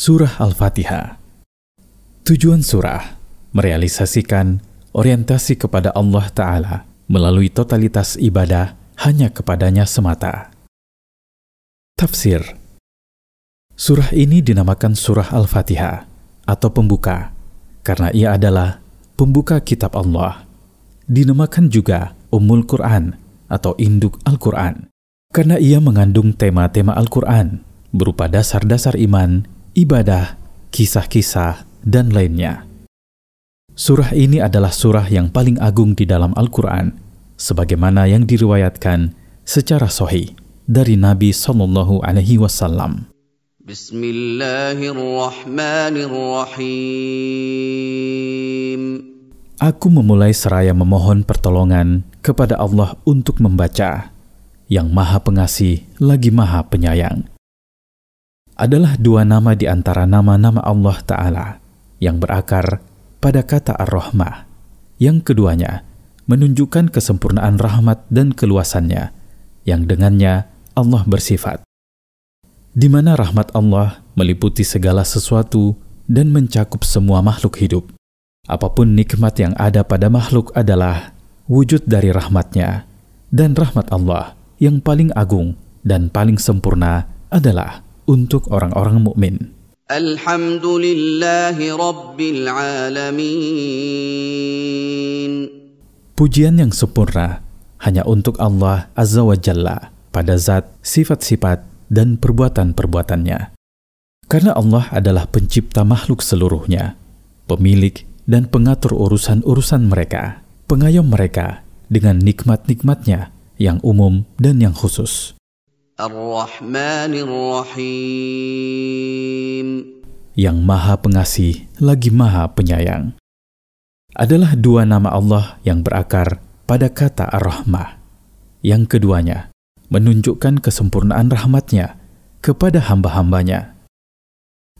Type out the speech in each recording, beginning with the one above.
Surah Al-Fatihah Tujuan surah merealisasikan orientasi kepada Allah Ta'ala melalui totalitas ibadah hanya kepadanya semata. Tafsir Surah ini dinamakan Surah Al-Fatihah atau pembuka karena ia adalah pembuka kitab Allah. Dinamakan juga Ummul Quran atau induk Al-Quran karena ia mengandung tema-tema Al-Quran berupa dasar-dasar iman, ibadah, kisah-kisah, dan lainnya. Surah ini adalah surah yang paling agung di dalam Al-Quran, sebagaimana yang diriwayatkan secara sahih dari Nabi Shallallahu Alaihi Wasallam. Bismillahirrahmanirrahim. Aku memulai seraya memohon pertolongan kepada Allah untuk membaca, yang Maha Pengasih lagi Maha Penyayang. Adalah dua nama di antara nama-nama Allah Ta'ala yang berakar pada kata Ar-Rahmah. Yang keduanya menunjukkan kesempurnaan rahmat dan keluasannya, yang dengannya Allah bersifat di mana rahmat Allah meliputi segala sesuatu dan mencakup semua makhluk hidup. Apa pun nikmat yang ada pada makhluk adalah wujud dari rahmatnya, dan rahmat Allah yang paling agung dan paling sempurna adalah untuk orang-orang mukmin. Alamin. Pujian yang sempurna hanya untuk Allah Azza wa Jalla pada zat, sifat-sifat, dan perbuatan-perbuatannya. Karena Allah adalah pencipta makhluk seluruhnya, pemilik dan pengatur urusan-urusan mereka, pengayom mereka dengan nikmat-nikmatnya yang umum dan yang khusus. Yang maha pengasih lagi maha penyayang. Adalah dua nama Allah yang berakar pada kata Ar-Rahmah. Yang keduanya menunjukkan kesempurnaan rahmatnya kepada hamba-hambanya.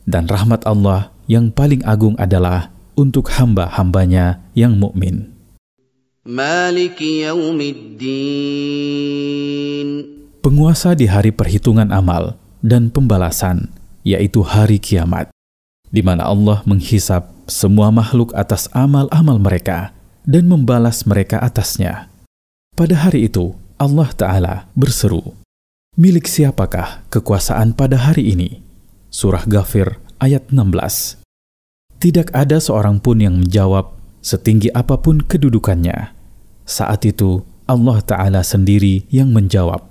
Dan rahmat Allah yang paling agung adalah untuk hamba-hambanya yang mukmin. Penguasa di hari perhitungan amal dan pembalasan, yaitu hari kiamat, di mana Allah menghisap semua makhluk atas amal-amal mereka dan membalas mereka atasnya. Pada hari itu, Allah Ta'ala berseru, Milik siapakah kekuasaan pada hari ini? Surah Ghafir ayat 16 Tidak ada seorang pun yang menjawab setinggi apa pun kedudukannya. Saat itu Allah Ta'ala sendiri yang menjawab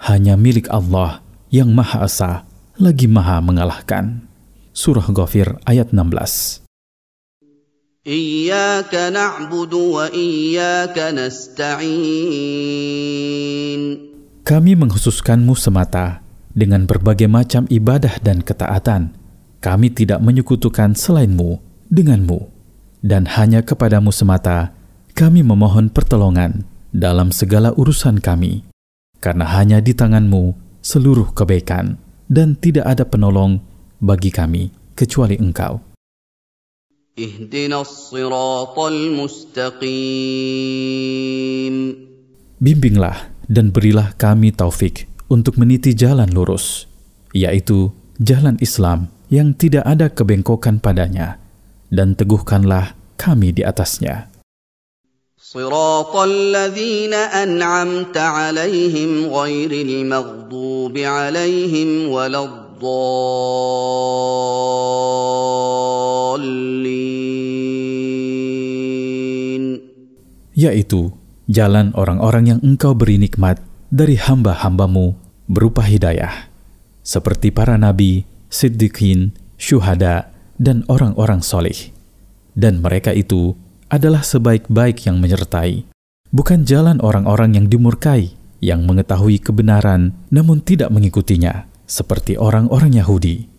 hanya milik Allah yang Maha Esa lagi Maha mengalahkan. Surah Ghafir ayat 16. Iyyaka na'budu wa iyyaka nasta'in. Kami menghususkanmu semata dengan berbagai macam ibadah dan ketaatan. Kami tidak menyekutukan selainmu denganmu. Dan hanya kepadamu semata kami memohon pertolongan dalam segala urusan kami karena hanya di tanganmu seluruh kebaikan dan tidak ada penolong bagi kami kecuali engkau. Bimbinglah dan berilah kami taufik untuk meniti jalan lurus, yaitu jalan Islam yang tidak ada kebengkokan padanya, dan teguhkanlah kami di atasnya. صراط الذين أنعمت عليهم غير المغضوب عليهم ولا الضالين yaitu jalan orang-orang yang engkau beri nikmat dari hamba-hambamu berupa hidayah, seperti para nabi, siddiqin, syuhada, dan orang-orang soleh. Dan mereka itu adalah sebaik-baik yang menyertai, bukan jalan orang-orang yang dimurkai, yang mengetahui kebenaran namun tidak mengikutinya, seperti orang-orang Yahudi.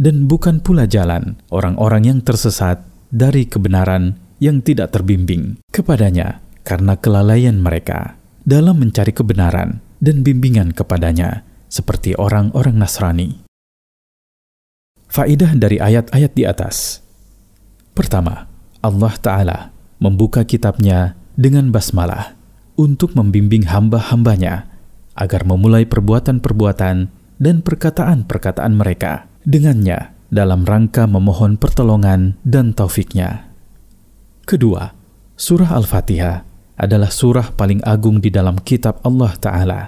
Dan bukan pula jalan orang-orang yang tersesat dari kebenaran yang tidak terbimbing kepadanya karena kelalaian mereka dalam mencari kebenaran dan bimbingan kepadanya, seperti orang-orang Nasrani. Faidah dari ayat-ayat di atas. Pertama, Allah Ta'ala membuka kitabnya dengan basmalah untuk membimbing hamba-hambanya agar memulai perbuatan-perbuatan dan perkataan-perkataan mereka dengannya dalam rangka memohon pertolongan dan taufiknya. Kedua, surah Al-Fatihah adalah surah paling agung di dalam kitab Allah Ta'ala.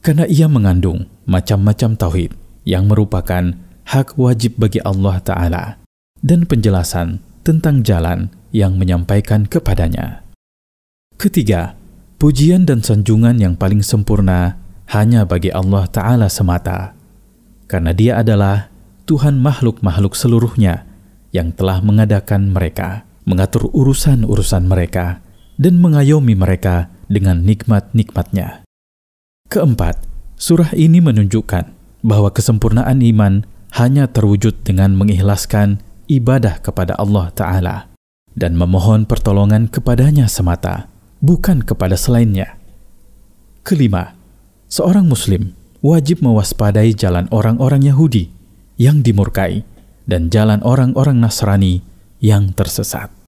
Karena ia mengandung macam-macam tauhid yang merupakan hak wajib bagi Allah Ta'ala dan penjelasan tentang jalan yang menyampaikan kepadanya. Ketiga, pujian dan sanjungan yang paling sempurna hanya bagi Allah Ta'ala semata, karena Dia adalah Tuhan makhluk-makhluk seluruhnya yang telah mengadakan mereka, mengatur urusan-urusan mereka, dan mengayomi mereka dengan nikmat-nikmatnya. Keempat, surah ini menunjukkan bahwa kesempurnaan iman hanya terwujud dengan mengikhlaskan ibadah kepada Allah Ta'ala dan memohon pertolongan kepadanya semata, bukan kepada selainnya. Kelima, seorang Muslim wajib mewaspadai jalan orang-orang Yahudi yang dimurkai dan jalan orang-orang Nasrani yang tersesat.